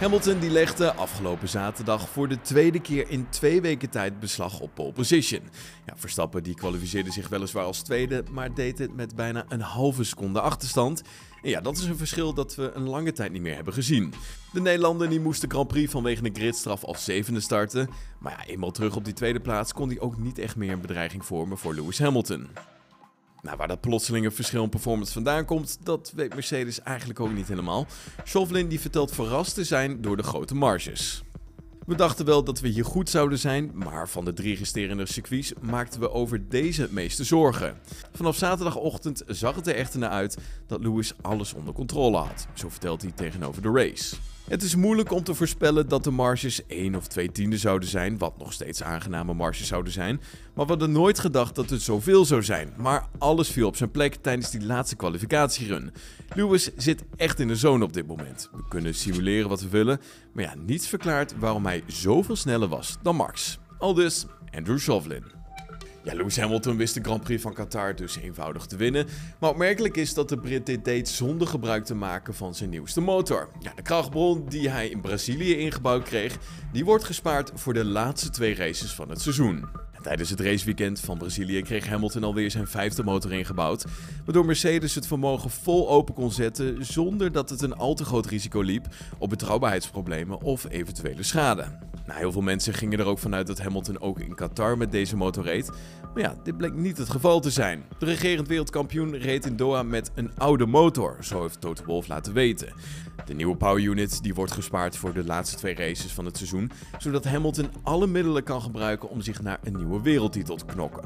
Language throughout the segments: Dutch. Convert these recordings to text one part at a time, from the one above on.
Hamilton die legde afgelopen zaterdag voor de tweede keer in twee weken tijd beslag op pole position. Ja, Verstappen die kwalificeerde zich weliswaar als tweede, maar deed het met bijna een halve seconde achterstand. En ja, dat is een verschil dat we een lange tijd niet meer hebben gezien. De Nederlander die moest de Grand Prix vanwege een gridstraf als zevende starten. Maar ja, eenmaal terug op die tweede plaats kon hij ook niet echt meer een bedreiging vormen voor Lewis Hamilton. Nou, waar dat plotselinge verschil in performance vandaan komt, dat weet Mercedes eigenlijk ook niet helemaal. Chauvelin die vertelt verrast te zijn door de grote marges. We dachten wel dat we hier goed zouden zijn, maar van de drie resterende circuits maakten we over deze het meeste zorgen. Vanaf zaterdagochtend zag het er echter naar uit dat Lewis alles onder controle had, zo vertelt hij tegenover de race. Het is moeilijk om te voorspellen dat de marges 1 of 2 tienden zouden zijn, wat nog steeds aangename marges zouden zijn. Maar we hadden nooit gedacht dat het zoveel zou zijn. Maar alles viel op zijn plek tijdens die laatste kwalificatierun. Lewis zit echt in de zone op dit moment. We kunnen simuleren wat we willen, maar ja, niets verklaart waarom hij zoveel sneller was dan Max. Aldus Andrew Chauvelin. Ja, Lewis Hamilton wist de Grand Prix van Qatar dus eenvoudig te winnen. Maar opmerkelijk is dat de Brit dit deed zonder gebruik te maken van zijn nieuwste motor. Ja, de krachtbron die hij in Brazilië ingebouwd kreeg, die wordt gespaard voor de laatste twee races van het seizoen. Tijdens het raceweekend van Brazilië kreeg Hamilton alweer zijn vijfde motor ingebouwd, waardoor Mercedes het vermogen vol open kon zetten zonder dat het een al te groot risico liep op betrouwbaarheidsproblemen of eventuele schade. Nou, heel veel mensen gingen er ook vanuit dat Hamilton ook in Qatar met deze motor reed, maar ja, dit bleek niet het geval te zijn. De regerend wereldkampioen reed in Doha met een oude motor, zo heeft Toto Wolff laten weten. De nieuwe power unit die wordt gespaard voor de laatste twee races van het seizoen, zodat Hamilton alle middelen kan gebruiken om zich naar een nieuwe wereldtitel te knokken.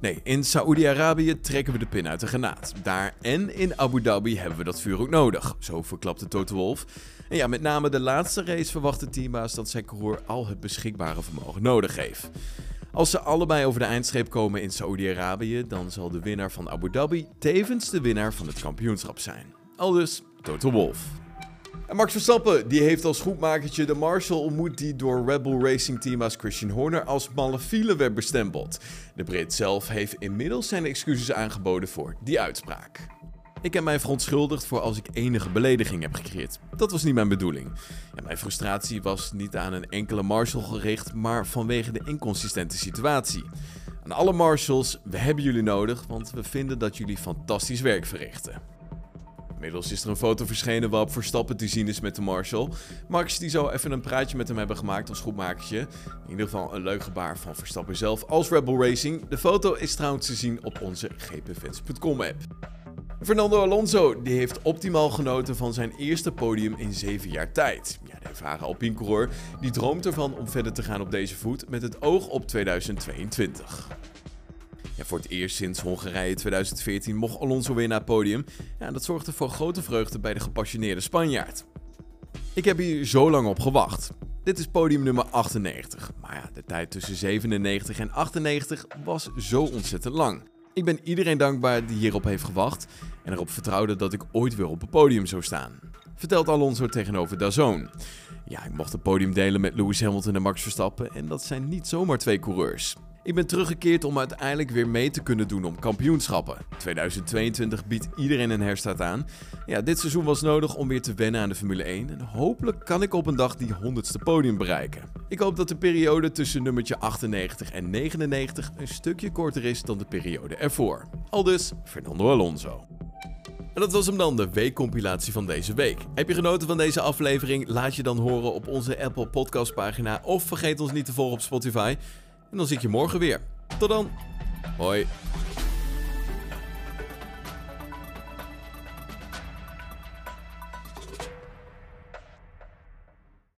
Nee, in Saoedi-Arabië trekken we de pin uit de granaat. Daar en in Abu Dhabi hebben we dat vuur ook nodig, zo verklapte Toto Wolff. En ja, met name de laatste race verwacht de dat zijn coureur al het beschikbare vermogen nodig heeft. Als ze allebei over de eindstreep komen in Saoedi-Arabië, dan zal de winnaar van Abu Dhabi tevens de winnaar van het kampioenschap zijn. Aldus Toto Wolff. En Max Verstappen die heeft als goedmakertje de Marshall ontmoet die door Red Bull Racing teambaas Christian Horner als malefiele werd bestempeld. De Brit zelf heeft inmiddels zijn excuses aangeboden voor die uitspraak. Ik heb mij verontschuldigd voor als ik enige belediging heb gecreëerd. Dat was niet mijn bedoeling. Ja, mijn frustratie was niet aan een enkele Marshall gericht, maar vanwege de inconsistente situatie. Aan alle Marshalls, we hebben jullie nodig, want we vinden dat jullie fantastisch werk verrichten. Inmiddels is er een foto verschenen waarop Verstappen te zien is met de Marshall. Max die zou even een praatje met hem hebben gemaakt als goedmakertje. In ieder geval een leuk gebaar van Verstappen zelf als Rebel Racing. De foto is trouwens te zien op onze gpfans.com app. Fernando Alonso die heeft optimaal genoten van zijn eerste podium in 7 jaar tijd. Ja, de ervaren Alpine-coureur die droomt ervan om verder te gaan op deze voet met het oog op 2022. Ja, voor het eerst sinds Hongarije 2014 mocht Alonso weer naar het podium. Ja, dat zorgde voor grote vreugde bij de gepassioneerde Spanjaard. Ik heb hier zo lang op gewacht. Dit is podium nummer 98. Maar ja, de tijd tussen 97 en 98 was zo ontzettend lang. Ik ben iedereen dankbaar die hierop heeft gewacht en erop vertrouwde dat ik ooit weer op het podium zou staan. Vertelt Alonso tegenover Dazone. Ja, ik mocht het podium delen met Lewis Hamilton en Max Verstappen en dat zijn niet zomaar twee coureurs. Ik ben teruggekeerd om uiteindelijk weer mee te kunnen doen om kampioenschappen. 2022 biedt iedereen een herstart aan. Ja, dit seizoen was nodig om weer te wennen aan de Formule 1 en hopelijk kan ik op een dag die 100ste podium bereiken. Ik hoop dat de periode tussen nummertje 98 en 99 een stukje korter is dan de periode ervoor. Aldus Fernando Alonso. En dat was hem dan, de weekcompilatie van deze week. Heb je genoten van deze aflevering? Laat je dan horen op onze Apple Podcast pagina of vergeet ons niet te volgen op Spotify. En dan zie ik je morgen weer. Tot dan. Hoi.